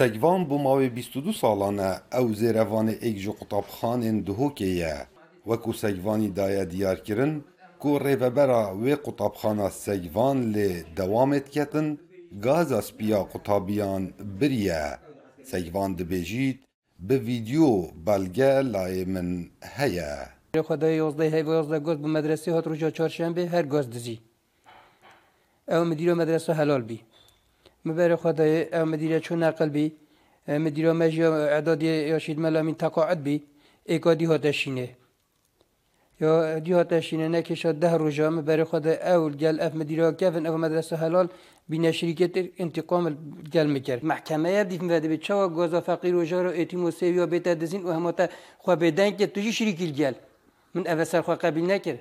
سەگوان بۆ ماوەی 22 ساڵانە ئەو زێرەوانێ ئێک ji قوتابخانên dihokê ye wekû Segvanî daye diyarkirin ku rêvebera wê qutabxana Segvan lê dewamê diketin gaza spiya qutabiyan biriye Segvan dibêjît bi vîdyo belge layê min heye خدای یازده هی و یازده گز به مدرسه هات روژا چهارشنبه هر گاز دزی او مدیر مدرسه حلال مبارك خدای آه، مدیره چون نقل بی آه، مدیره مجی اعداد یاشید ملامین تقاعد بی ایکا دی هاتشینه یا دی هاتشینه نکشا ده روژا مبارك خدای اول گل اف مدیره کفن اف مدرسة حلال بین شرکت انتقام گل میکر محکمه یا دیف مده به چوا گازا فقیر و جارو ایتیم و سیویا بیت دزین و همتا خواه بدن که توجی شریکی گل من اوسر خواه قبیل نکر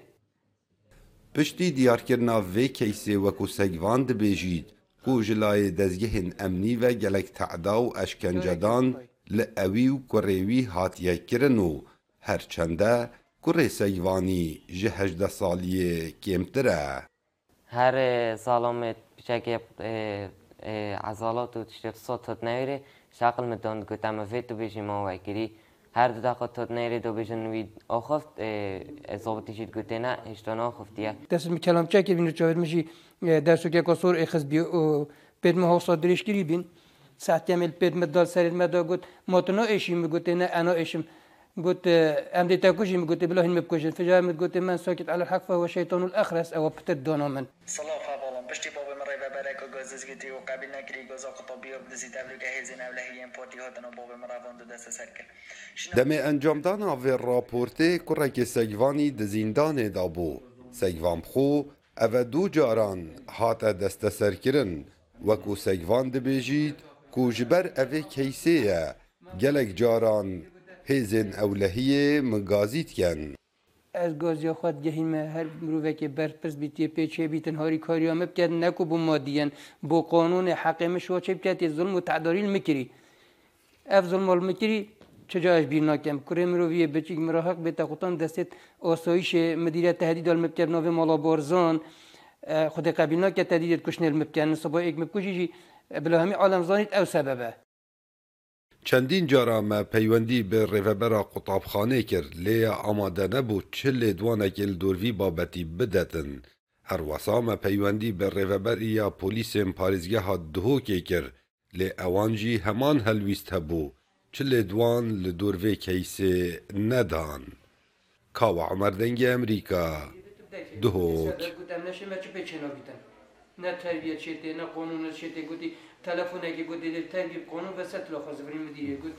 پشتی دیارکرنا وی کیسه وکو سگوان دبیجید کو جلای امنی و گلک تعدا و اشکنجدان لعوی و کریوی حاتیه هرچنده کره سیوانی جه هجده سالیه کمتره هر سالم پیچک عزالات و تشتیف صوت هد نویره شاقل مدوند گوتم و بیشی ما وکری هر دو دقیقه تد نيري دو بيجن ويد آخفت اصابتي شيد قلت نه هشتون اخفتيه دست می کلام چه که بینو چاور میشی درسو که کسور اخز بی پید مه حوصا درش کری بین. ساعت یمل پید مدال سرید مدا گوت ماتنا ایشی میگوت نه أنا ایشم قلت ام دي تاكوشي قلت بالله ما بكوشي فجاه قلت من ساكت على الحق فهو شيطان الاخرس أو بتر دونا من. صلاح بالام پشتی بابا. برکو گازز گتی و قبل نکری گاز آقا پا بیاب دزی تبلو که هیزی نو لحی این پاتی ها دو دست سر کرد دم انجامدان آوی راپورتی کورک سیوانی دا زیندان دابو. سیوان بخو او دو جاران حات دست سر کرن. و کو سیوان دو بیجید کو جبر اوی کیسی گلک جاران هیزن اولهی مگازید کن. از گازیا خود گهیم هر مروه که برپرس بیتی پیچه بیتن هاری کاریا مبکد نکو بو مادیان بو قانون حقیمه شو چه بکد ظلم و تعداری المکری اف ظلم المکری چجاش بیر ناکم؟ کره مرویه بچیک مراحق بیتا خودان دستت آسایش مدیریت تهدید المبکر ناو مالا بارزان. خود قبیل ناکد تهدید کشنه المبکر نصبا ایک مبکشی بلا همی عالم زانیت او سببه. چەندین جارا me peywendî bi rêvebera qutabxanê kir lê amade nebû çi lêdwanekê li dorvî babetî bidetin. Her wesa me peywendî bi rêveberiya polîsên parêzgeha Duhokê kir lê ewan jî heman helwîst hebû çi lêdwan li dorvê keysê nedan. Kawa Emer dengê Emerîka Duhok نه تربیت شده نه قانون شده گفتی تلفن اگه گفتی تربیت قانون وسط لاخوز بریم مدیره گفت